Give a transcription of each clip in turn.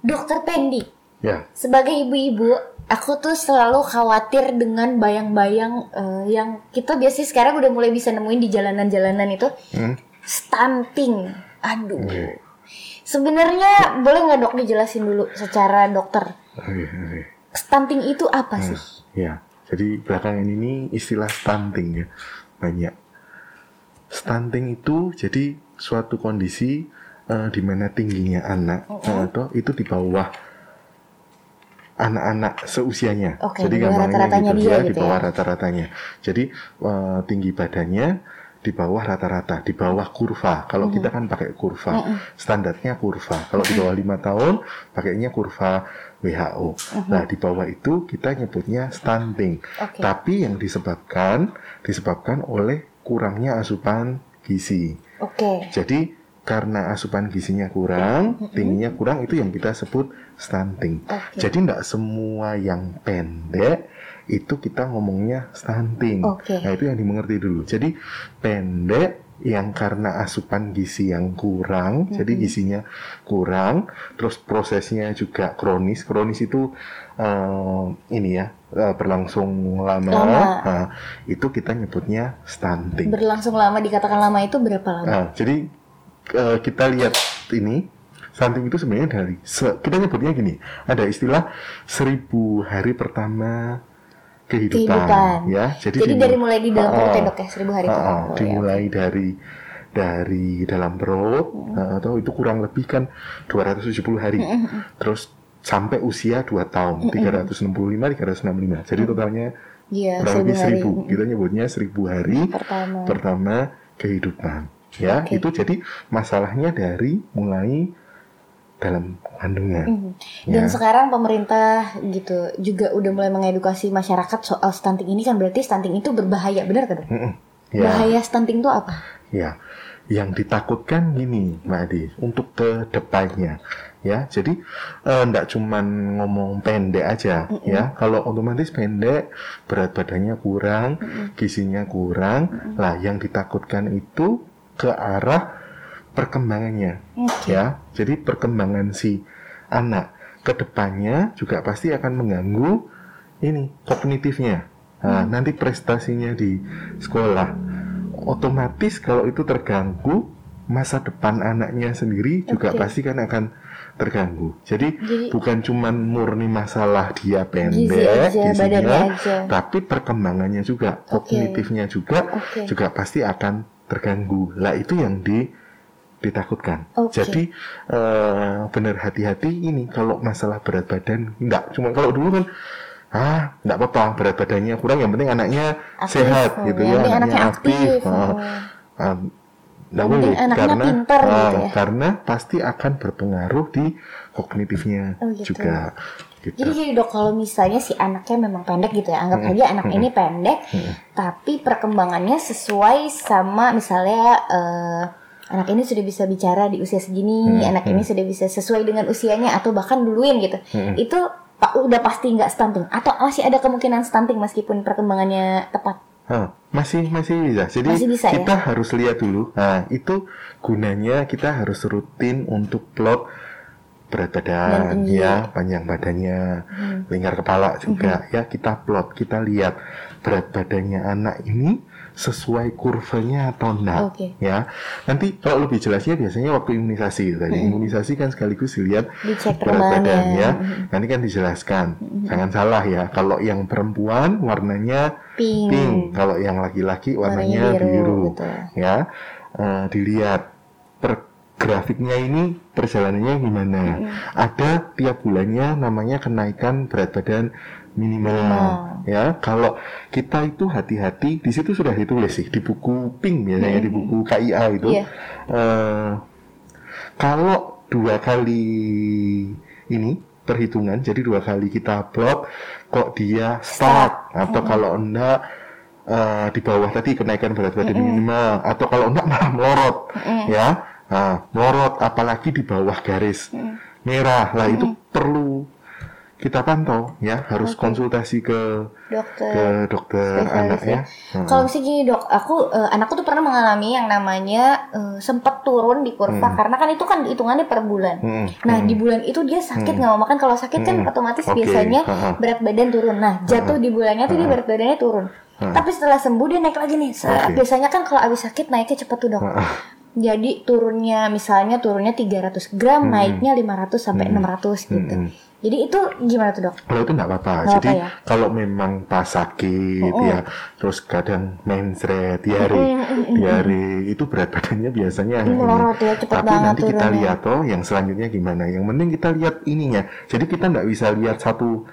Dokter Pendi, Ya, sebagai ibu-ibu, aku tuh selalu khawatir dengan bayang-bayang eh, yang kita biasanya sekarang udah mulai bisa nemuin di jalanan-jalanan itu Hmm. stunting. Aduh. Oke. Sebenarnya boleh nggak dok dijelasin dulu secara dokter Oke, oke. stunting itu apa sih? Ya, jadi belakangan ini istilah stunting ya banyak. Stunting itu jadi suatu kondisi eh, di mana tingginya anak eh, atau itu di bawah anak-anak seusianya. Oke, jadi gampangnya rata-ratanya gitu dia ya, gitu di bawah ya. rata-ratanya. Jadi eh, tinggi badannya di bawah rata-rata, di bawah kurva. Kalau kita kan pakai kurva, standarnya kurva. Kalau di bawah lima tahun, pakainya kurva WHO. Nah, di bawah itu kita nyebutnya stunting. Oke. Tapi yang disebabkan disebabkan oleh kurangnya asupan gizi. Oke. Jadi karena asupan gizinya kurang, tingginya kurang itu yang kita sebut stunting. Oke. Jadi tidak semua yang pendek itu kita ngomongnya stunting. Oke. Nah itu yang dimengerti dulu. Jadi pendek yang karena asupan gizi yang kurang, jadi gizinya kurang, terus prosesnya juga kronis. Kronis itu eh, ini ya eh, berlangsung lama. Lama. Nah, itu kita nyebutnya stunting. Berlangsung lama dikatakan lama itu berapa lama? Nah, jadi eh, kita lihat ini stunting itu sebenarnya dari se- kita nyebutnya gini, ada istilah seribu hari pertama kehidupan, Kehidupan. ya. Jadi, Jadi dari mulai di dalam perut ya Ah, dok ya seribu hari ah, Oh, ya. dimulai dari dari dalam perut eh, atau itu kurang lebih kan 270 hari. Terus sampai usia 2 tahun, 365 365. Jadi totalnya Iya kurang seribu lebih hari. 1000. Kita nyebutnya 1000 hari Pertama. pertama kehidupan ya Oke. itu jadi masalahnya dari mulai dalam kandungan Mhm. Dan Ya. sekarang pemerintah gitu juga udah mulai mengedukasi masyarakat soal stunting ini kan berarti stunting itu berbahaya, benar kan dok? Mm-mm. ya Bahaya stunting itu apa? ya yang ditakutkan gini Mbak Adi untuk ke depannya ya jadi enggak cuman ngomong pendek aja ya kalau otomatis pendek berat badannya kurang gizinya kurang lah yang ditakutkan itu ke arah perkembangannya Oke. ya jadi perkembangan si anak ke depannya juga pasti akan mengganggu ini kognitifnya nah, nanti prestasinya di sekolah otomatis kalau itu terganggu masa depan anaknya sendiri juga Oke. pasti kan akan terganggu jadi, Jadi- bukan cuman murni masalah dia Gizi pendek aja, gizinya, aja. tapi perkembangannya juga Oke. kognitifnya juga Oke. juga pasti akan terganggu lah itu yang di ditakutkan. Oke. Jadi eh, benar hati-hati ini kalau masalah berat badan enggak cuma kalau dulu kan ah enggak apa-apa berat badannya kurang yang penting anaknya Aktif, sehat oh, gitu ya penting anaknya aktif, Ah, oh. ah, penting boleh anaknya karena pintar gitu ah, ya. karena pasti akan berpengaruh di kognitifnya Oh, gitu. juga gitu. Jadi gini dok, kalau misalnya si anaknya memang pendek gitu ya, anggap aja anak ini pendek, tapi perkembangannya sesuai sama misalnya eh, anak ini sudah bisa bicara di usia segini, anak ini sudah bisa sesuai dengan usianya atau bahkan duluin gitu, itu pa- udah pasti nggak stunting atau masih ada kemungkinan stunting meskipun perkembangannya tepat. Masih masih bisa. Jadi Masih bisa, ya? kita harus lihat dulu. Nah, itu gunanya kita harus rutin untuk plot berat Dan badan, ya, panjang badannya, lingkar kepala juga, ya kita plot, kita lihat berat badannya anak ini sesuai kurvanya atau enggak, Oke. ya. Nanti kalau lebih jelasnya biasanya waktu imunisasi tadi. Imunisasi kan sekaligus dilihat Dicek berat perkembangannya. badan ya. Nanti kan dijelaskan. Jangan salah ya. Kalau yang perempuan warnanya Pink. pink, kalau yang laki-laki warnanya, Warnanya biru, biru, betul. ya. Eh, dilihat per grafiknya ini perjalanannya gimana. Ada tiap bulannya namanya kenaikan berat badan minimal, Minimal. ya. Kalau kita itu hati-hati, di situ sudah ditulis sih di buku pink biasanya di buku KIA itu. Iya. Eh, kalau dua kali ini perhitungan, jadi dua kali kita plot, kok dia stuck atau kalau enggak eh, di bawah tadi kenaikan berat badan minimal atau kalau enggak malah melorot, ya, nah, melorot apalagi di bawah garis merah, lah itu perlu kita pantau ya, harus Oke. konsultasi ke dokter ke dokter spesialis anak ya. ya. Kalau misalnya gini dok, aku eh, anakku tuh pernah mengalami yang namanya eh, sempat turun di kurva Hmm. karena kan itu kan hitungannya per bulan. Hmm, Nah hmm. di bulan itu dia sakit Hmm. nggak mau makan. Kalau sakit kan Hmm. otomatis Oke, biasanya berat badan turun. Nah jatuh di bulannya tuh dia berat badannya turun. Ha-ha. Tapi setelah sembuh dia naik lagi nih. Oke. Biasanya kan kalau abis sakit naiknya cepet tuh dok. Ha-ha. Jadi turunnya misalnya turunnya 300 gram, Hmm. naiknya 500 sampai Hmm. 600 gitu. Hmm. Jadi itu gimana tuh dok? Kalau itu nggak apa-apa. Jadi apa ya? kalau memang pas sakit Oh, oh. ya, terus kadang mensret, diare, Mm, mm, mm, diare itu berat badannya biasanya. Melorot ya cepet Tapi banget nanti kita turunnya. lihat oh yang selanjutnya gimana. Yang penting kita lihat ininya. Jadi kita nggak bisa lihat satu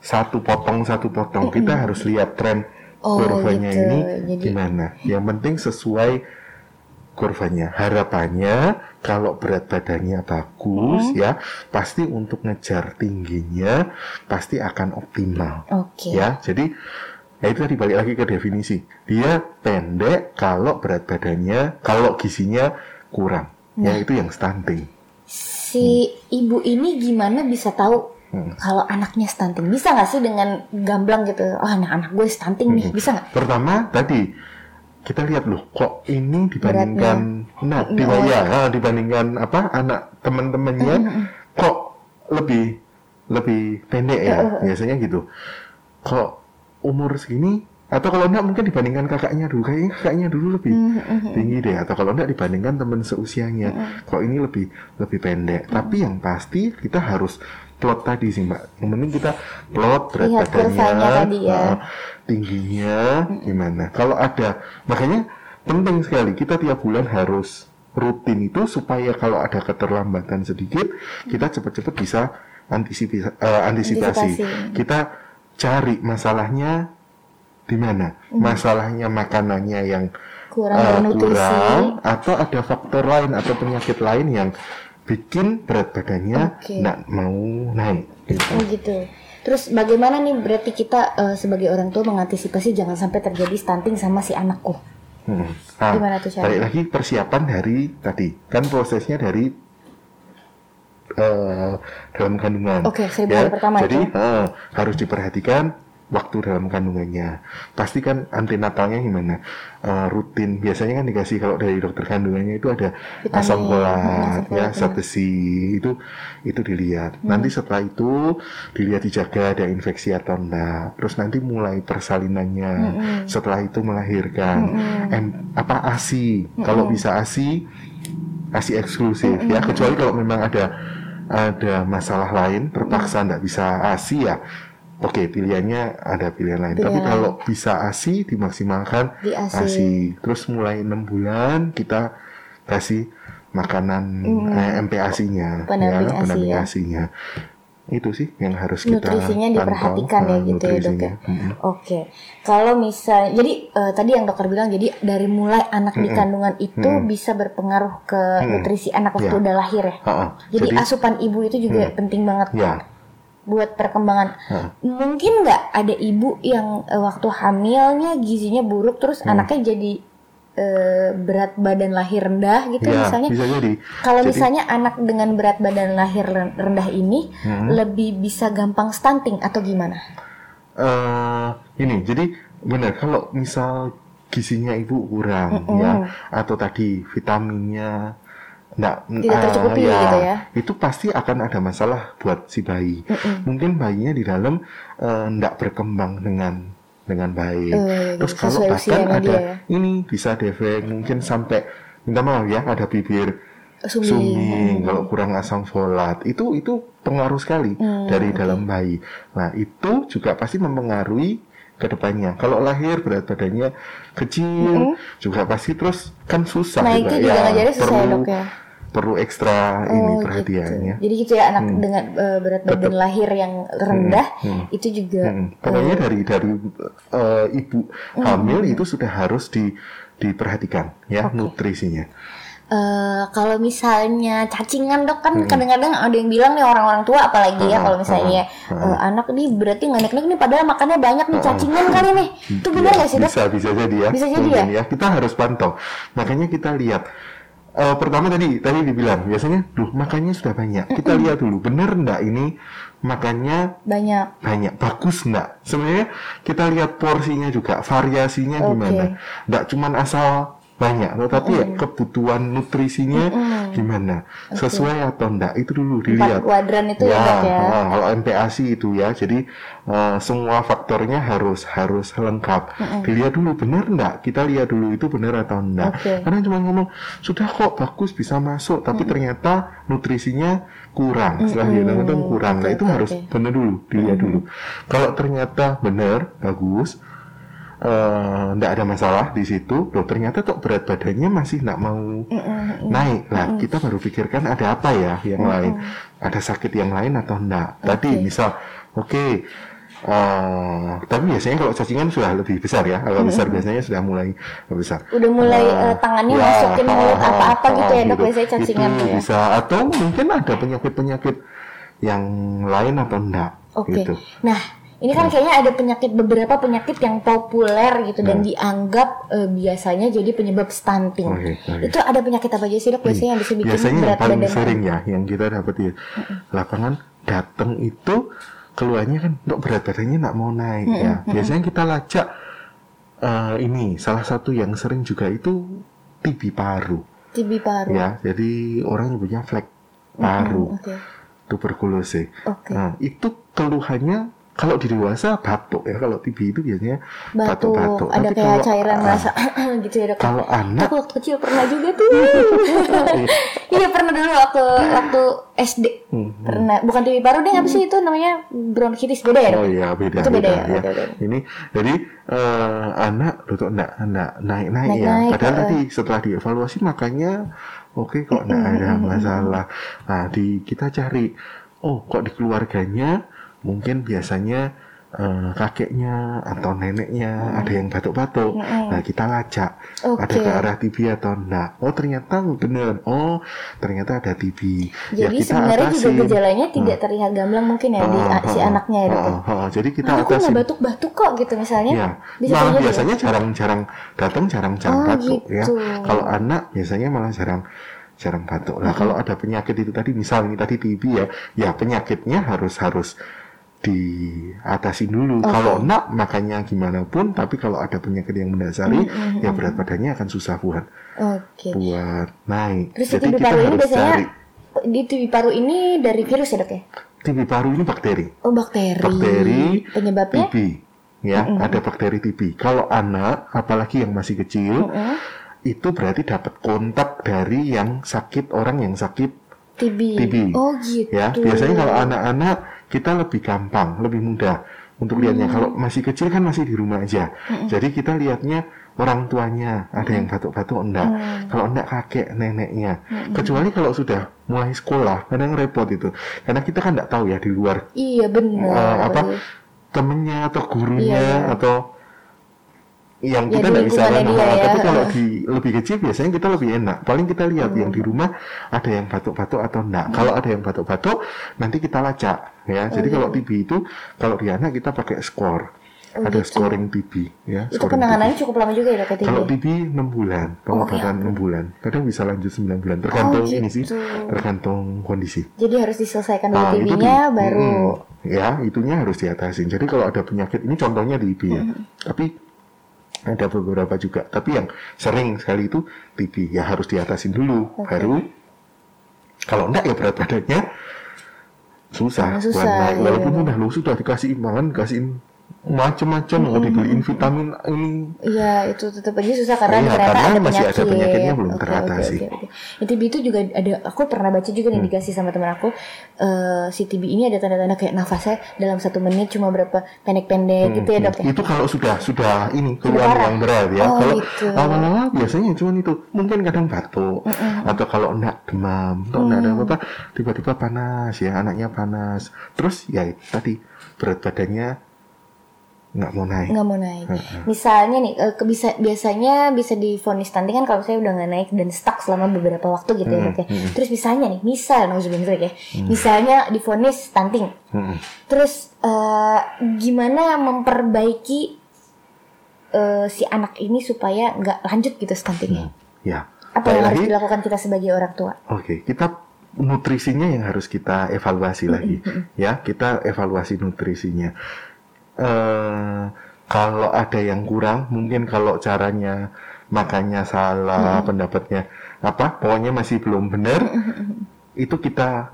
satu potong satu potong. Kita harus lihat tren Oh, kurvanya gitu. ini Jadi- gimana. Yang penting sesuai kurvanya. Harapannya kalau berat badannya bagus ya, pasti untuk ngejar tingginya pasti akan optimal Oke. ya. Jadi ya itu tadi balik lagi ke definisi. Dia pendek kalau berat badannya, kalau gizinya kurang. Ya Nah. itu yang stunting. Si ibu ini gimana bisa tahu Hmm. kalau anaknya stunting? Bisa nggak sih dengan gamblang gitu? Oh, anak anak gue stunting nih, Hmm. bisa nggak? Pertama tadi kita lihat loh, kok ini dibandingkan, nah, Mm, diba- oh, ya, ah, dibandingkan apa anak teman-temannya, Mm, kok lebih lebih pendek ya, Uh, uh, uh. biasanya gitu. Kok umur segini atau kalau enggak mungkin dibandingkan kakaknya dulu, kayaknya kakaknya dulu lebih hmm. tinggi deh atau kalau enggak dibandingkan teman seusianya kok ini lebih lebih pendek tapi yang pasti kita harus plot tadi sih mbak yang penting kita plot berat Lihat badannya tadi ya. uh, tingginya gimana kalau ada makanya penting sekali kita tiap bulan harus rutin itu supaya kalau ada keterlambatan sedikit kita cepat-cepat bisa antisipasi antisipasi Antisipasi. kita cari masalahnya di mana masalahnya makanannya yang Kurang eh, bernutrisi. kurang atau ada faktor lain atau penyakit lain yang bikin berat badannya Oke. nggak mau naik gitu. Oh gitu. Terus bagaimana nih berarti kita eh, sebagai orang tua mengantisipasi jangan sampai terjadi stunting sama si anakku? Hmm. Nah, Gimana tuh caranya? balik lagi persiapan dari tadi kan prosesnya dari eh, dalam kandungan. Oke, seribu hari pertama Jadi itu. eh, harus diperhatikan waktu dalam kandungannya. Pasti kan antinatalnya gimana? Eh, rutin. Biasanya kan dikasih kalau dari dokter kandungannya itu ada Vitamin, asam hmm, folat, asam ya, folat, zat besi itu itu dilihat. Hmm. Nanti setelah itu dilihat dijaga ada infeksi atau enggak. Terus nanti mulai persalinannya. Mm-mm. Setelah itu melahirkan. Em, apa ASI? Kalau bisa ASI ASI eksklusif ya. Kecuali kalau memang ada ada masalah lain terpaksa nggak bisa ASI ya. Oke, pilihannya ada pilihan lain. Pilihan Tapi lain. kalau bisa ASI dimaksimalkan Di ASI. ASI. Terus mulai enam bulan kita kasih makanan Hmm. eh, MPASI-nya, Pendamping ya, pendamping ya. ASI-nya. Itu sih yang harus kita Nutrisinya pantau, diperhatikan ya eh, gitu ya, Dok, ya? Mm-mm. Oke, kalau misal, jadi eh, tadi yang dokter bilang, jadi dari mulai anak di Mm-mm. kandungan itu Mm-mm. bisa berpengaruh ke Mm-mm. nutrisi anak waktu Ya. udah lahir ya. Ha-ha. Jadi, asupan ibu itu juga Mm. penting banget ya, buat perkembangan. ha. Mungkin nggak ada ibu yang eh, waktu hamilnya gizinya buruk terus Hmm. anaknya jadi eh, berat badan lahir rendah gitu ya, misalnya. bisa jadi. Kalau Jadi- misalnya anak dengan berat badan lahir ren- rendah ini Hmm. lebih bisa gampang stunting atau gimana? eh ini jadi benar kalau misal gizinya ibu kurang Mm-mm. ya atau tadi vitaminnya enggak Tidak tercukupi gitu ya. itu pasti akan ada masalah buat si bayi Mm-mm. mungkin bayinya di dalam enggak berkembang dengan dengan baik Eh, terus gitu, kalau bahkan ada dia ya. ini bisa defek mungkin sampai minta maaf ya ada bibir Mm. kalau kurang asam folat itu itu pengaruh sekali Hmm, dari oke. dalam bayi. Nah itu juga pasti mempengaruhi ke depannya. Kalau lahir berat badannya kecil Mm-mm. juga pasti terus kan susah Naiknya juga nggak jadi susah ya perlu dok ya. Perlu ekstra ini Oh, perhatiannya. Gitu. Jadi gitu ya anak Hmm. dengan eh, berat badan Tetep. lahir yang rendah Hmm. itu juga Mm-mm. Pokoknya dari dari eh, ibu Hmm. hamil itu sudah harus di diperhatikan ya Oke. nutrisinya. Eh, kalau misalnya cacingan dok kan kadang-kadang ada yang bilang nih orang-orang tua apalagi ya kalau misalnya ah, eh, anak nih berarti nggak naik nih padahal makannya banyak nih cacingan kali nih itu benar Ya, nggak sih dok? Bisa bisa jadi ya. Bisa jadi Mungkin ya. Kita harus pantau. Makanya kita lihat eh, pertama tadi tadi dibilang biasanya, duh makannya sudah banyak. Kita lihat dulu, bener enggak ini makannya Banyak. banyak bagus enggak sebenarnya kita lihat porsinya juga variasinya Oke. gimana enggak cuman asal banyak. Tetapi ya kebutuhan nutrisinya gimana? Sesuai atau enggak itu dulu Empat dilihat. kuadran itu ya, ya. ah, kalau MPASI itu ya jadi eh, semua faktornya harus harus lengkap. Dilihat dulu benar enggak? Kita lihat dulu itu benar atau enggak. Oke. karena cuma ngomong sudah kok bagus bisa masuk tapi ternyata nutrisinya kurang. Setelah dia nonton kurang. Nah Oke, itu oke, harus benar dulu dilihat dulu. Kalau ternyata benar bagus eh nggak ada masalah di situ loh ternyata kok berat badannya masih nggak mau naik lah kita baru pikirkan ada apa ya yang lain ada sakit yang lain atau enggak tadi Oke. misal oke eh, tapi biasanya kalau cacingan sudah lebih besar ya agak besar biasanya sudah mulai besar Udah mulai Eh, eh, tangannya ya, masukin mulut ah, apa-apa ah, gitu ya, dok. gitu. Biasanya cacingan Itu ya. bisa atau mungkin ada penyakit-penyakit yang lain atau enggak Oke. gitu. Nah, ini kan kayaknya ada penyakit beberapa penyakit yang populer gitu dan Hmm. dianggap eh, biasanya jadi penyebab stunting. Oke, oke. Itu ada penyakit apa aja sih dok biasanya yang bisa bikin biasanya yang berat paling badan? sering ya yang kita dapat di lapangan datang itu keluarnya kan untuk berat badannya nggak mau naik ya biasanya kita lacak eh, ini salah satu yang sering juga itu TB paru TB paru. ya jadi orang nyebutnya flek paru Oke. tuberkulosis Oke. nah itu keluhannya kalau di dewasa batuk ya kalau TB itu biasanya Batuk, batuk-batuk ada Tapi kayak kalau- cairan ah, merasa gitu ya dok. kalau anak Aku waktu kecil pernah juga tuh. Iya pernah dulu waktu waktu SD. Hmm, Pernah bukan TB paru deh apa sih itu namanya bronkitis beda ya dok? Oh iya beda Itu beda beda, ya, ya. beda, beda. Ini jadi eh, anak tuh enggak enggak naik naik ya. Naik-naik, Padahal eh. tadi setelah dievaluasi makanya oke kok enggak ada masalah. Nah di kita cari oh kok di keluarganya mungkin biasanya eh, kakeknya atau neneknya ada yang batuk-batuk. Nah kita lacak ada Oke. ke arah TB atau enggak. Oh ternyata bener. Oh ternyata ada TB. Ya, Jadi kita sebenarnya juga atasin. gejalanya tidak terlihat gamblang mungkin ya di Ah, si ah, anaknya ya dok. ah, ah, ah. Jadi kita Nah, aku atasin. batuk-batuk kok gitu misalnya. Ya, Bisa malah terjadi. biasanya jarang-jarang datang, jarang-jarang Oh, batuk ya. gitu. Kalau anak biasanya malah jarang jarang batuk. Nah, kalau ada penyakit itu tadi misal ini tadi TB ya, ya penyakitnya harus harus diatasi dulu. Kalau enggak makanya gimana pun, tapi kalau ada penyakit yang mendasari, ya berat badannya akan susah buat Oke. buat naik. Terus Jadi kita paru ini harus biasanya cari di TB paru ini dari virus ya dok ya? TB paru ini bakteri. Oh bakteri. bakteri Penyebabnya? TB ya ada bakteri TB kalau anak apalagi yang masih kecil itu berarti dapat kontak dari yang sakit orang yang sakit TB. TB. Oh gitu. ya biasanya kalau anak-anak kita lebih gampang lebih mudah untuk lihatnya Hmm. kalau masih kecil kan masih di rumah aja jadi kita lihatnya orang tuanya ada yang batuk-batuk enggak Hmm. kalau enggak kakek neneknya kecuali kalau sudah mulai sekolah kadang repot itu karena kita kan enggak tahu ya di luar Iya benar. eh, apa temennya atau gurunya Iya, iya. atau yang Ya, kita nggak bisa lingkungannya kan ya. tapi kalau di lebih kecil biasanya kita lebih enak paling kita lihat yang di rumah ada yang batuk-batuk atau enggak Hmm. kalau ada yang batuk-batuk nanti kita lacak ya jadi iya. kalau TB itu kalau di anak kita pakai skor Oh, ada gitu. scoring TB ya Itu penanganannya cukup lama juga ya dok TB? kalau TB 6 bulan, pengobatan 6 bulan. Kadang bisa lanjut 9 bulan, tergantung Oh, ini sih, gitu. tergantung kondisi. Jadi harus diselesaikan dulu Nah, TB-nya di- baru. Mm-mm. ya itunya harus diatasin. Jadi kalau ada penyakit ini contohnya di IB ya. Tapi ada beberapa juga. Tapi yang sering sekali itu TB ya harus diatasin dulu. Oke. Baru kalau enggak ya berat badannya susah, Ah, susah, Walaupun iya. udah lu sudah dikasih imbangan, kasihin macam-macam mau dibeliin vitamin ini Iya itu tetap aja susah karena Iya, ternyata karena ada masih ada penyakit. penyakitnya belum Oke, teratasi. Oke, oke. Di TB itu juga ada. Aku pernah baca juga Hmm. nih dikasih sama teman aku. eh si TB ini ada tanda-tanda kayak nafasnya dalam satu menit cuma berapa pendek-pendek gitu ya dok ya. itu kalau sudah sudah ini keluhan parah. yang berat ya Oh, kalau gitu. awal-awal biasanya cuma itu mungkin kadang batuk atau kalau enggak demam atau enggak Mm. ada apa tiba-tiba panas ya anaknya panas terus ya tadi berat badannya nggak mau naik nggak mau naik. Misalnya nih, eh, ke- bisa biasanya bisa difonis stunting kan kalau saya udah nggak naik dan stuck selama beberapa waktu gitu ya dok ya. Terus misalnya nih, misal ya, misalnya difonis stunting, Mm-mm. terus eh, gimana memperbaiki eh, si anak ini supaya nggak lanjut gitu stuntingnya? ya Apa yang harus dilakukan kita sebagai orang tua? Oke, kita nutrisinya yang harus kita evaluasi lagi, ya. Kita evaluasi nutrisinya. Eh, kalau ada yang kurang, mungkin kalau caranya makannya salah, pendapatnya apa, pokoknya masih belum benar, itu kita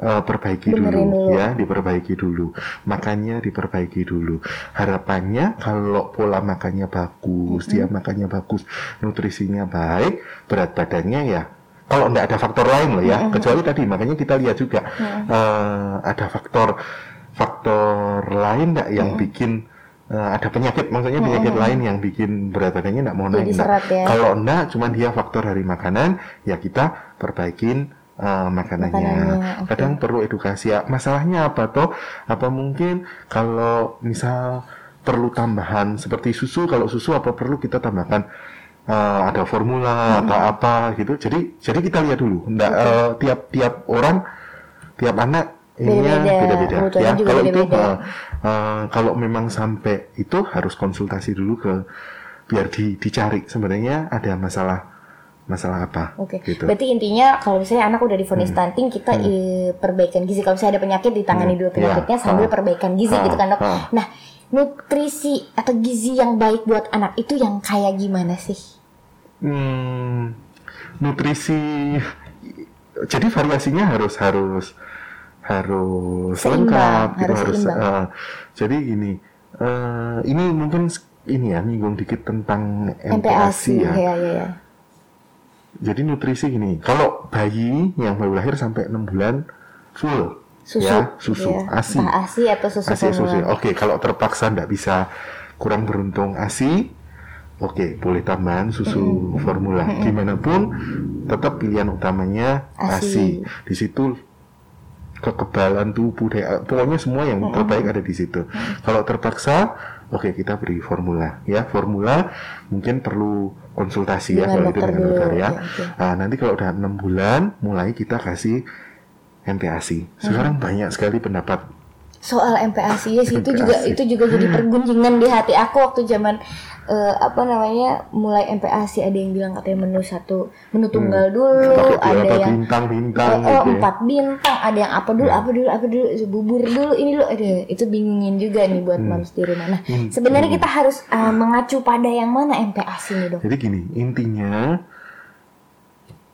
eh, perbaiki Benerin dulu, dulu. ya, diperbaiki dulu. Makannya diperbaiki dulu. Harapannya kalau pola makannya bagus, dia makannya bagus, nutrisinya baik, berat badannya ya kalau nggak ada faktor lain loh ya, kecuali tadi makanya kita lihat juga eh, ada faktor faktor lain nggak yang bikin eh, ada penyakit, maksudnya penyakit lain yang bikin berat badannya nggak mau naik. nggak. serat ya. Kalau enggak, cuman dia faktor dari makanan, ya kita perbaikin eh, makanannya. Makanannya, oke. Kadang perlu edukasi. Ya, masalahnya apa toh? Apa mungkin kalau misal perlu tambahan seperti susu, kalau susu apa perlu kita tambahkan eh, ada formula atau apa gitu. Jadi jadi kita lihat dulu. Enggak eh, tiap-tiap orang, tiap anak ininya Beda-beda. Ya, juga kalau itu beda-beda. eh, eh, kalau memang sampai itu harus konsultasi dulu ke biar di, dicari sebenarnya ada masalah masalah apa Oke, gitu. berarti intinya kalau misalnya anak udah divonis stunting, kita eh, perbaikan gizi. Kalau misalnya ada penyakit, ditangani Hmm, dulu penyakitnya iya. sambil Ah. perbaikan gizi Ah, gitu kan dok. ah. Nah, nutrisi atau gizi yang baik buat anak itu yang kayak gimana sih? Hmm, nutrisi jadi variasinya harus harus harus Seimbang, lengkap gitu harus harus seimbang. eh, jadi gini eh, ini mungkin ini ya nyinggung dikit tentang MPASI ya. ya, ya, ya. Jadi nutrisi gini, kalau bayi yang baru lahir sampai 6 bulan full Susu, ya, susu, ya. ASI. Entah ASI atau susu ASI, susu. Oke, kalau terpaksa nggak bisa kurang beruntung ASI, oke, boleh tambahan susu formula. Gimana pun, tetap pilihan utamanya ASI. ASI. Di situ kekebalan tubuh, daya, pokoknya semua yang terbaik ada di situ. Kalau terpaksa, oke kita beri formula. Ya, formula mungkin perlu konsultasi ya Dengan kalau itu dengan dokter ya. oke, oke. Nah, nanti kalau udah enam bulan, mulai kita kasih MPASI. Sekarang banyak sekali pendapat Soal MPASI ya sih, itu juga itu juga jadi pergunjingan di hati aku waktu zaman eh, apa namanya mulai MPASI ada yang bilang katanya menu satu menu tunggal dulu, pakai ada yang bintang-bintang Oh, gitu ya. empat bintang, ada yang apa dulu, apa dulu, apa dulu, bubur dulu, ini dulu, ada itu bingungin juga nih buat moms di rumah. Nah, Hmm. sebenarnya kita harus uh, mengacu pada yang mana MPASI nih dok? Jadi gini, intinya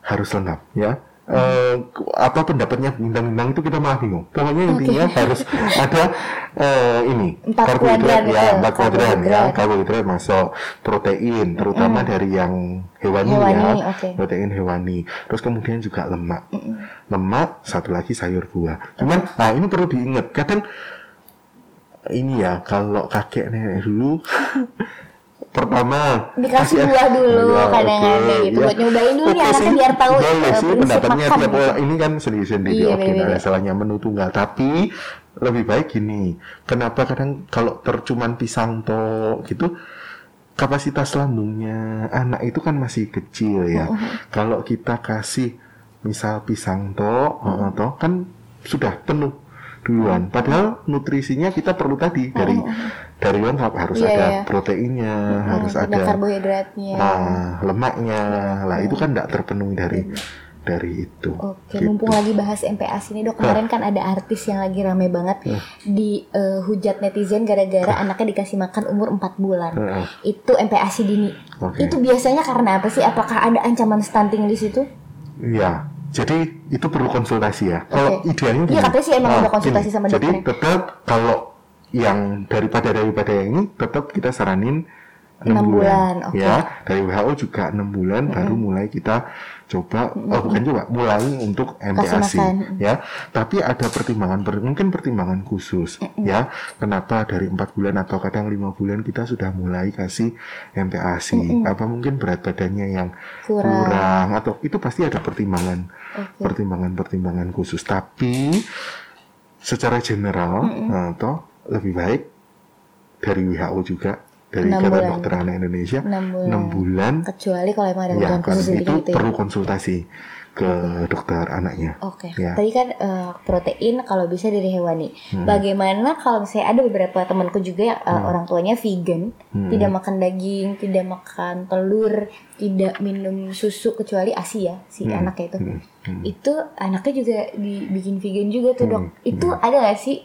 harus lengkap ya. Eh, apa pendapatnya bintang-bintang itu kita malah bingung. Pokoknya intinya harus ada eh, ini Empat karbohidrat ya, empat kuadran ya, karbohidrat. masuk protein, terutama dari yang hewani, Hewani, ya, oke. protein hewani. Terus kemudian juga lemak, lemak, satu lagi sayur buah. Cuman, nah ini perlu diingat, kadang ini ya kalau kakek nenek dulu pertama Dikasih kasih- buah dulu, Ya, kadang oke, ada gitu, ya. buat nyobain dulu nih Oke anaknya biar tahu, boleh eh, sih pendapatnya makan tiap orang. Ini kan sendiri-sendiri Iya, oke beda-beda. nggak ada salahnya menu tunggal. Tapi lebih baik gini. Kenapa kadang kalau tercuman pisang to gitu kapasitas lambungnya anak itu kan masih kecil ya. Kalau kita kasih misal pisang to eh, toh kan sudah penuh duluan. Padahal nutrisinya kita perlu tadi dari dari lengkap harus Iya, ada iya. proteinnya harus ada ada karbohidratnya. Nah, lemaknya lah itu kan tidak terpenuhi dari dari itu. Oke, Gitu. mumpung lagi bahas MPASI nih dok, kemarin kan ada artis yang lagi rame banget di eh, hujat netizen gara-gara anaknya dikasih makan umur 4 bulan. Heeh. Itu MPASI dini. Oke. Itu biasanya karena apa sih? Apakah ada ancaman stunting di situ? Iya. Jadi itu perlu konsultasi ya. Kalau Oke. idealnya Iya, katanya sih emang Nah, udah konsultasi sama Jadi dokternya. tetap kalau yang daripada daripada yang ini tetap kita saranin Enam 6 bulan, bulan, oke. ya dari WHO juga enam bulan baru mulai kita coba oh bukan coba mulai untuk MPASI makan. ya. Tapi ada pertimbangan per- mungkin pertimbangan khusus ya. Kenapa dari empat bulan atau kadang lima bulan kita sudah mulai kasih MPASI apa mungkin berat badannya yang Kurang. kurang? Atau itu pasti ada pertimbangan Oke. pertimbangan-pertimbangan khusus. Tapi secara general atau lebih baik dari WHO juga dari Ikatan bulan. Dokter Anak Indonesia Enam bulan. enam bulan Kecuali kalau emang ada ya kebutuhan khusus itu gitu, ya. perlu konsultasi ke dokter anaknya. Oke. Ya. Tadi kan eh, protein kalau bisa dari hewani. Hmm. Bagaimana kalau misalnya ada beberapa temanku juga yang eh, orang tuanya vegan, Hmm. tidak makan daging, tidak makan telur, tidak minum susu kecuali ASI ya si Hmm. anaknya itu. Hmm. Hmm. Itu anaknya juga dibikin vegan juga tuh dok. Hmm. Itu ada gak sih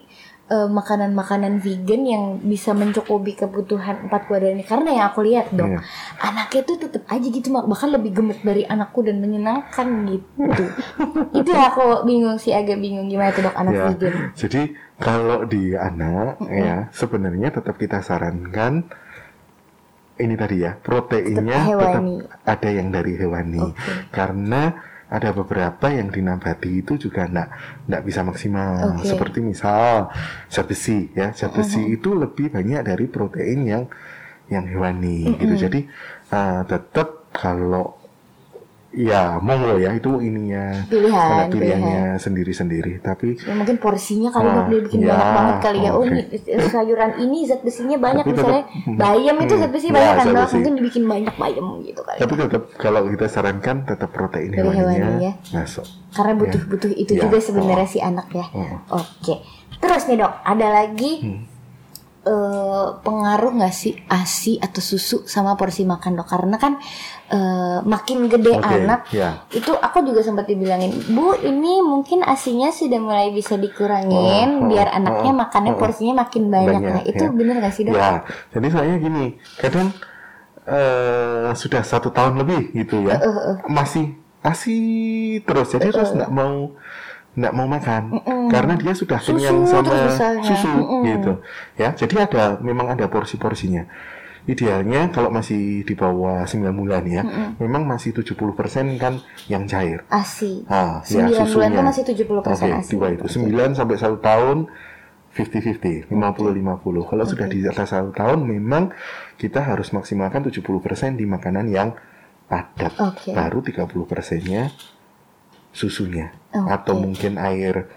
eh, makanan-makanan vegan yang bisa mencukupi kebutuhan empat keluarga ini? Karena yang aku lihat dok, Iya. anaknya tuh tetap aja gitu bahkan lebih gemuk dari anakku dan menyenangkan gitu. itu yang aku bingung sih agak bingung gimana tuh dok anak Ya, vegan. jadi kalau di anak ya sebenarnya tetap kita sarankan ini tadi ya proteinnya Tetap tetap, ada yang dari hewani Oke. karena ada beberapa yang di nabati itu juga enggak enggak bisa maksimal. Oke. seperti misal zat besi ya. Zat besi itu lebih banyak dari protein yang yang hewani gitu. Jadi uh, tetap kalau ya monggo ya itu ininya Pilihan, pilihannya sendiri-sendiri tapi Ya mungkin porsinya kali dok dia bikin ya, banyak banget kali ya. Oh ini sayuran ini zat besinya banyak Tapi misalnya tetap- bayam itu Hmm, zat besi ya, banyak kan dok. besi. Mungkin dibikin banyak bayam gitu kali. tapi tetap kalau kita sarankan tetap protein Dari hewaninya ya. masuk Karena butuh-butuh itu Ya, juga sebenarnya oh. si anak ya. Oh. Oke. Terus nih dok, ada lagi Hmm. Eh, pengaruh nggak sih asi atau susu sama porsi makan dok? Karena kan eh, makin gede Oke, anak, ya. itu aku juga sempat dibilangin, bu ini mungkin asinya sudah mulai bisa dikurangin Oh, oh, biar anaknya oh, makannya oh. porsinya makin banyak. Banyak, nah itu ya. bener nggak sih dok? Ya, jadi soalnya gini, kadang eh, sudah satu tahun lebih gitu ya, masih asih terus, jadi terus nggak mau nggak mau makan karena dia sudah kenyang sama susu Mm-mm. gitu ya jadi ada memang ada porsi-porsinya idealnya kalau masih di bawah 9 bulan ya memang masih 70% kan yang cair Asi. Ah, ya, 9 bulan susunya. tuh masih 70% Oke, asi. dua itu 9 sampai 1 tahun 50-50, 50-50. Kalau sudah di atas satu tahun, memang kita harus maksimalkan 70% di makanan yang padat. Oke. Baru 30 persennya susunya. Oke. Atau mungkin air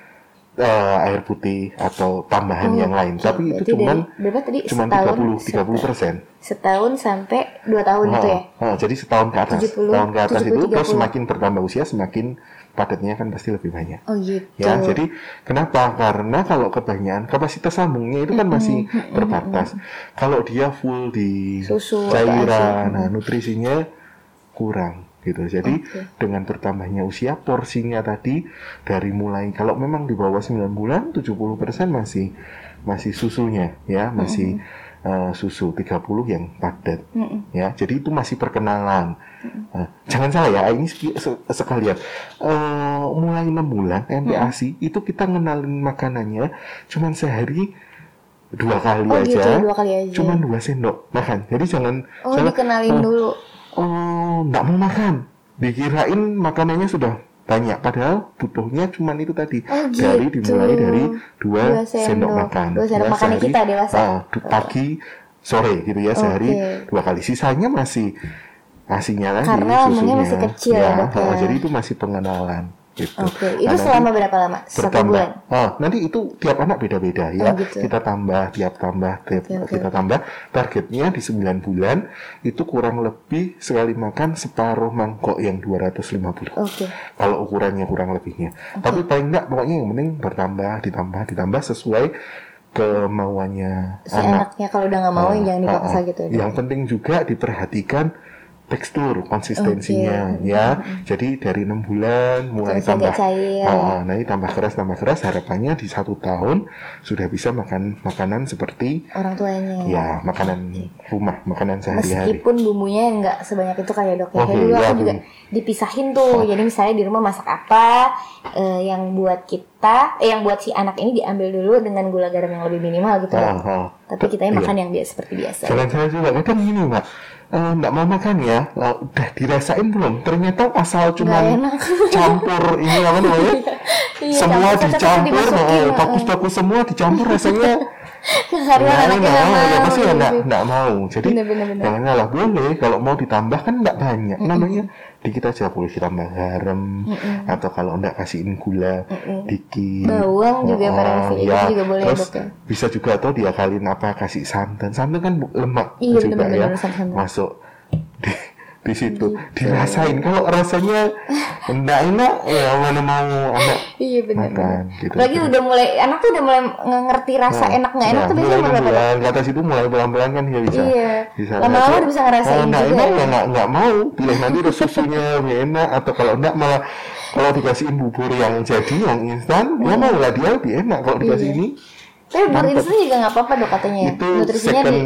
eh, air putih atau tambahan yang lain. Oke, Tapi itu berarti cuman dari- berapa tadi? cuman Setahun, 30 30 persen. Setahun sampai 2 tahun itu ya? Oh, jadi setahun ke atas. 70, tahun ke atas 70, itu terus 30. semakin bertambah usia semakin padatnya kan pasti lebih banyak. Oh gitu. Ya, jadi kenapa? Karena kalau kebanyakan kapasitas lambungnya itu kan masih terbatas. Kalau dia full di Susu cairan, nah nutrisinya kurang gitu. Jadi Oke. dengan bertambahnya usia porsinya tadi dari mulai kalau memang di bawah 9 bulan 70% masih masih susunya ya, masih eh, susu 30 yang padat Mm-mm. ya jadi itu masih perkenalan Nah, jangan salah ya ini seki- se- sekalian Eh, mulai enam bulan MPASI itu kita ngenalin makanannya cuman sehari dua kali Oh aja gitu, dua kali aja. cuman dua sendok makan jadi jangan Oh jangan dikenalin oh, dulu. Oh nggak mau makan dikirain makanannya sudah banyak padahal butuhnya cuman itu tadi Oh, dari gitu. dimulai dari dua, Dua sendok, sendok. makan Dua sendok Ya, makannya sehari, kita dewasa. du- pagi sore gitu ya sehari Oke. dua kali sisanya masih asinya lagi Karena susunya. masih kecil ya, ya. ah, jadi itu masih pengenalan gitu Oke, Nah, itu nanti selama berapa lama? Satu bertambah. bulan. Ah, nanti itu tiap anak beda-beda ya. Oh, gitu. Kita tambah, tiap tambah, tiap oke, kita tambah. Targetnya di 9 bulan itu kurang lebih sekali makan separuh mangkok yang 250. Oke. Kalau ukurannya kurang lebihnya. Tapi paling enggak pokoknya yang penting bertambah, ditambah, ditambah sesuai kemauannya Si anaknya kalau udah nggak mau yang jangan Ah, dipaksa ah. gitu. ya. Yang penting juga diperhatikan tekstur, konsistensinya ya. Jadi dari enam bulan mulai Terus tambah cair. Ah, nanti tambah keras tambah keras harapannya di satu tahun sudah bisa makan makanan seperti Orang tuanya. ya makanan rumah, makanan sehari-hari. Meskipun bumbunya nggak sebanyak itu kayak dok ya. Kayak Oke, dulu ya, aku juga dipisahin tuh. Jadi misalnya di rumah masak apa, eh, yang buat kita, eh, yang buat si anak ini diambil dulu dengan gula garam yang lebih minimal gitu. Ah. Tapi kita Iya. makan yang biasa seperti biasa. Jangan salah juga, kadang gini mbak, eh, nggak mau makan ya, eh, udah dirasain belum? Ternyata asal cuma campur ini apa namanya? Iya, semua dicampur, eh, bagus-bagus semua dicampur rasanya Karena Nggak, anaknya nggak mau, ya pasti ya nggak nggak mau. Jadi Bener, bener, bener. jangan salah boleh kalau mau ditambah kan nggak banyak. Namanya dikit aja boleh ditambah garam atau kalau nggak kasihin gula dikit. Bawang juga Oh, itu ya. juga boleh, Terus ya? bisa juga tuh diakalin apa kasih santan. Santan kan lemak Iya, juga bener-bener ya. santan. Masuk di, di situ Gitu. dirasain kalau rasanya enggak enak ya mana mau anak Iya benar. makan gitu Apalagi udah mulai anak tuh udah mulai nge- ngerti rasa Nah, enak nggak enak ya, tuh mulai biasanya mulai pada pelan ke atas itu mulai pelan-pelan kan ya bisa Iya. bisa Lama-lama udah bisa ngerasain kalau enggak enak ya. ya enggak enggak mau pilih nanti terus susunya lebih enak atau kalau enggak malah kalau dikasihin bubur yang jadi yang instan ya mau lah dia lebih enak kalau dikasih Iya. ini Tapi bubur instan juga nggak apa-apa dok katanya. ya. itu Nutrisinya second di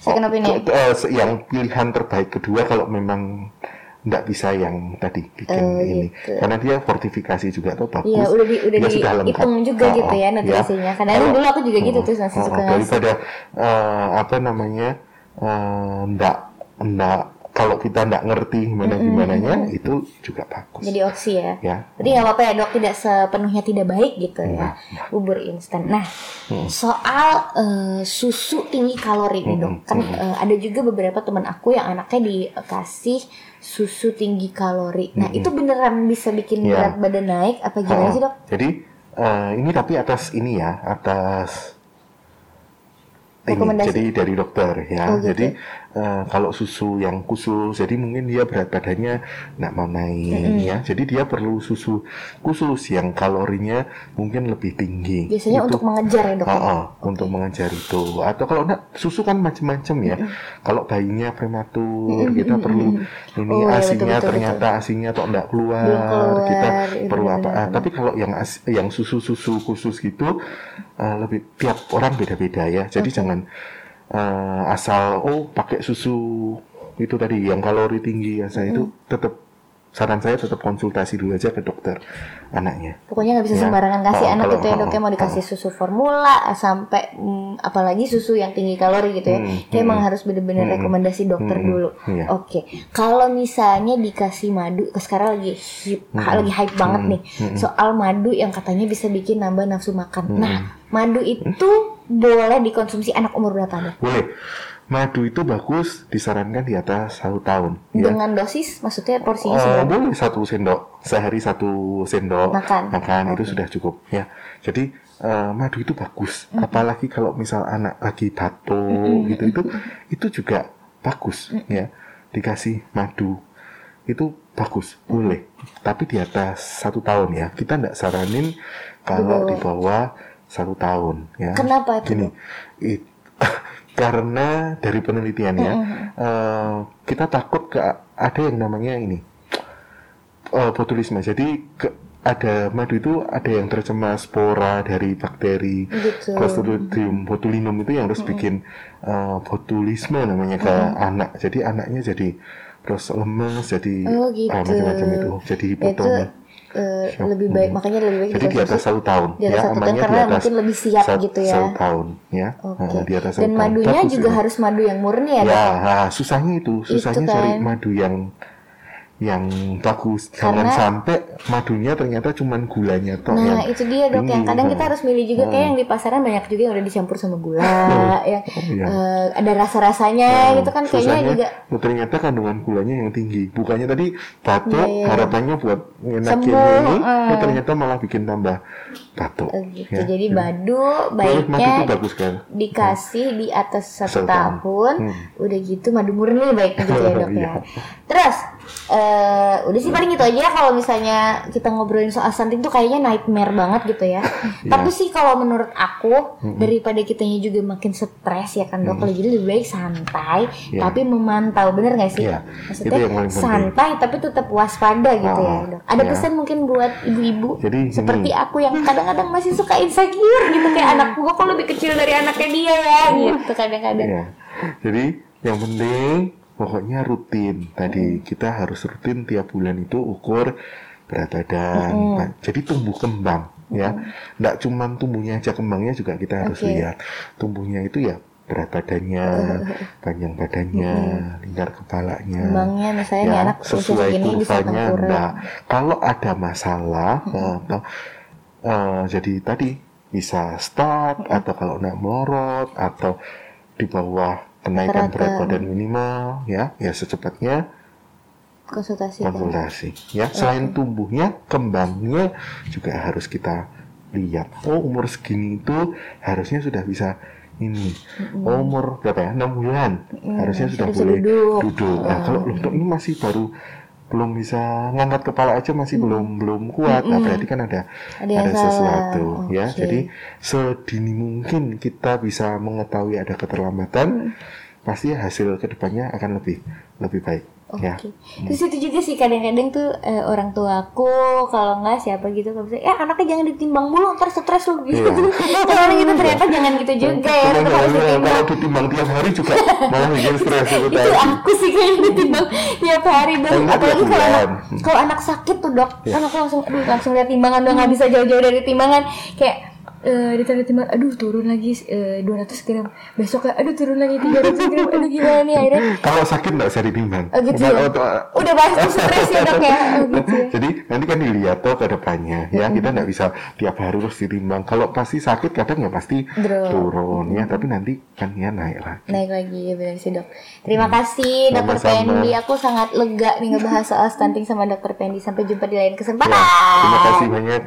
second opinion. ke- eh, se- yang pilihan terbaik kedua kalau memang nggak bisa yang tadi bikin Oh, ini gitu. karena dia fortifikasi juga tuh bagus Iya, udah di udah dia sudah lengkap. dihitung juga Oh, gitu ya oh, nutrisinya. ya. Kadang Kalau- dulu aku juga gitu oh, tuh masih oh, suka oh, daripada eh, apa namanya eh, nggak nggak kalau kita nggak ngerti gimana gimananya itu juga bagus Jadi opsi ya. ya Jadi nggak apa-apa ya dok, tidak sepenuhnya tidak baik gitu ya bubur instan. Nah soal eh, susu tinggi kalori nih dok, kan eh, ada juga beberapa teman aku yang anaknya dikasih susu tinggi kalori. Nah itu beneran bisa bikin Iya. berat badan naik apa gimana sih dok? Jadi eh, ini tapi atas ini ya, atas ini, Rekomendasi. jadi dari dokter ya. Oh, gitu. Jadi eh, kalau susu yang khusus, jadi mungkin dia berat badannya nggak mau naik ya. Jadi dia perlu susu khusus yang kalorinya mungkin lebih tinggi. Biasanya Itu- untuk mengejar ya dok. Oh, oh, untuk mengejar itu. Atau kalau enggak susu kan macam-macam ya. Kalau bayinya prematur, kita perlu ini Oh, iya, asinya betul, betul, ternyata asinya atau enggak keluar, keluar, kita iya, perlu apa? Ah, tapi kalau yang as- yang susu-susu khusus gitu eh, lebih tiap orang beda-beda ya. Jadi jangan eh, asal oh pakai susu itu tadi yang kalori tinggi ya saya itu tetap saran saya tetap konsultasi dulu aja ke dokter anaknya. Pokoknya nggak bisa Ya. sembarangan kasih Oh, anak kalau- gitu ya dok oh, ya mau dikasih susu formula sampai mm, apalagi susu yang tinggi kalori gitu ya. Hmm, Kayak emang harus bener-bener rekomendasi dokter hmm, dulu. iya. Oke, kalau misalnya dikasih madu, sekarang lagi hip, Hmm, lagi hype banget nih soal madu yang katanya bisa bikin nambah nafsu makan. Hmm. Nah, madu itu boleh dikonsumsi anak umur berapa dok? Boleh. Madu itu bagus disarankan di atas satu tahun. Ya. Dengan dosis, maksudnya porsinya Eh, seberapa? boleh satu sendok sehari satu sendok Makan. itu sudah cukup ya. Jadi eh, madu itu bagus. Apalagi kalau misal anak lagi batuk gitu itu itu juga bagus ya. Dikasih madu itu bagus boleh. Tapi di atas satu tahun ya. Kita tidak saranin kalau di bawah satu tahun ya. Kenapa itu? Gini, it- karena dari penelitiannya eh, kita takut ke ada yang namanya ini eh, botulisme. Jadi ke- ada madu itu ada yang tercemar spora dari bakteri Gitu. Clostridium botulinum itu yang harus bikin eh, botulisme namanya ke anak. Jadi anaknya jadi terus lemes, jadi Oh, gitu. eh, macam-macam itu, jadi itu eh, lebih baik, makanya lebih baik Jadi di atas satu tahun, di atas ya, satu tahun karena atas mungkin lebih siap sat- gitu ya. Satu tahun, ya. Oke. Nah, di atas satu Dan madunya juga harus madu yang murni ya, Ya, nah, susahnya itu, susahnya Itu cari kan. madu yang yang bagus. Jangan Karena- sampai madunya ternyata cuman gulanya toh Nah, yang itu dia dok yang kadang kita Nah, harus milih juga kayak yang di pasaran banyak juga yang udah dicampur sama gula, yang iya. eh, ada rasa-rasanya gitu kan kayaknya juga oh, ternyata kandungan gulanya yang tinggi. Bukannya tadi batuk, Iya, iya. harapannya buat ngenakin Sembuh, ini, oh, ternyata malah bikin tambah batuk. eh, gitu. ya. Jadi madu Boleh, madu itu baiknya bagus kan. dikasih di atas satu tahun, Hmm. udah gitu madu murni baik gitu ya dok ya. Iya. Terus eh udah sih paling gitu aja kalau misalnya kita ngobrolin soal stunting tuh kayaknya nightmare banget gitu ya. Iya. Tapi sih kalau menurut aku daripada kitanya juga makin stres ya kan dok, jadi lebih baik santai Iya. tapi memantau bener gak sih? Iya, Maksudnya itu yang paling penting. santai tapi tetap waspada gitu ya Ah, dok. Ada iya. pesan mungkin buat ibu-ibu seperti aku yang kadang-kadang masih suka insecure gitu kayak anak gua kok lebih kecil dari anaknya dia ya gitu kadang-kadang. Iya. Jadi yang penting pokoknya rutin. Tadi kita harus rutin tiap bulan itu ukur berat badan. Nah, jadi tumbuh kembang ya. Nggak cuman tumbuhnya aja kembangnya juga kita harus Oke. lihat. Tumbuhnya itu ya berat badannya, panjang badannya, lingkar kepalanya. Kembangnya misalnya nih ya, anak sesuai kurvanya enggak. Kalau ada masalah atau eh, jadi tadi bisa start atau kalau enggak melorot atau di bawah kenaikan Rata-rata. berat badan minimal ya ya secepatnya. Konsultasi kan. konsultasi ya. Selain tumbuhnya kembangnya juga harus kita lihat. Oh umur segini itu harusnya sudah bisa ini. Umur berapa ya? Enam bulan. Harusnya sudah harusnya boleh duduk. duduk. Nah kalau untuk ini masih baru belum bisa ngangkat kepala aja masih belum belum kuat. Nah berarti kan ada Ada ada sesuatu ya. Oke. Jadi sedini mungkin kita bisa mengetahui ada keterlambatan, pasti hasil ke depannya akan lebih lebih baik. Oke. Ya. Terus itu juga sih kadang-kadang tuh eh, orang tua aku kalau nggak siapa gitu kalau misalnya, ya anaknya jangan ditimbang mulu ntar stres lu gitu. Iya. Kalau gitu ternyata jangan gitu juga ya, tetap harus kalau- ditimbang. kalau ditimbang tiap hari juga malah bikin stres itu itu tadi. aku sih kayaknya ditimbang tiap hari Enggak, apalagi kalau anak kalau anak sakit tuh dok Iya. kan aku langsung aduh langsung lihat timbangan udah nggak bisa jauh-jauh dari timbangan kayak eh ditaruh timbangan aduh turun lagi eh, 200 gram besok aduh turun lagi 300 gram aduh gimana nih akhirnya Kalau sakit nggak usah ditimbang. Oh, gitu ya? oh, udah pasti stres ya dok ya oh, gitu ya Jadi nanti kan dilihat tuh ke depannya ya kita nggak bisa tiap hari terus ditimbang. Kalau pasti sakit kadang ya pasti Drop. turun ya, tapi nanti kan ya naik lagi. naik lagi ya benar sih dok terima kasih dokter Hmm. Pendi aku sangat lega nih ngebahas soal stunting sama dokter Pendi sampai jumpa di lain kesempatan Ya, terima kasih banyak.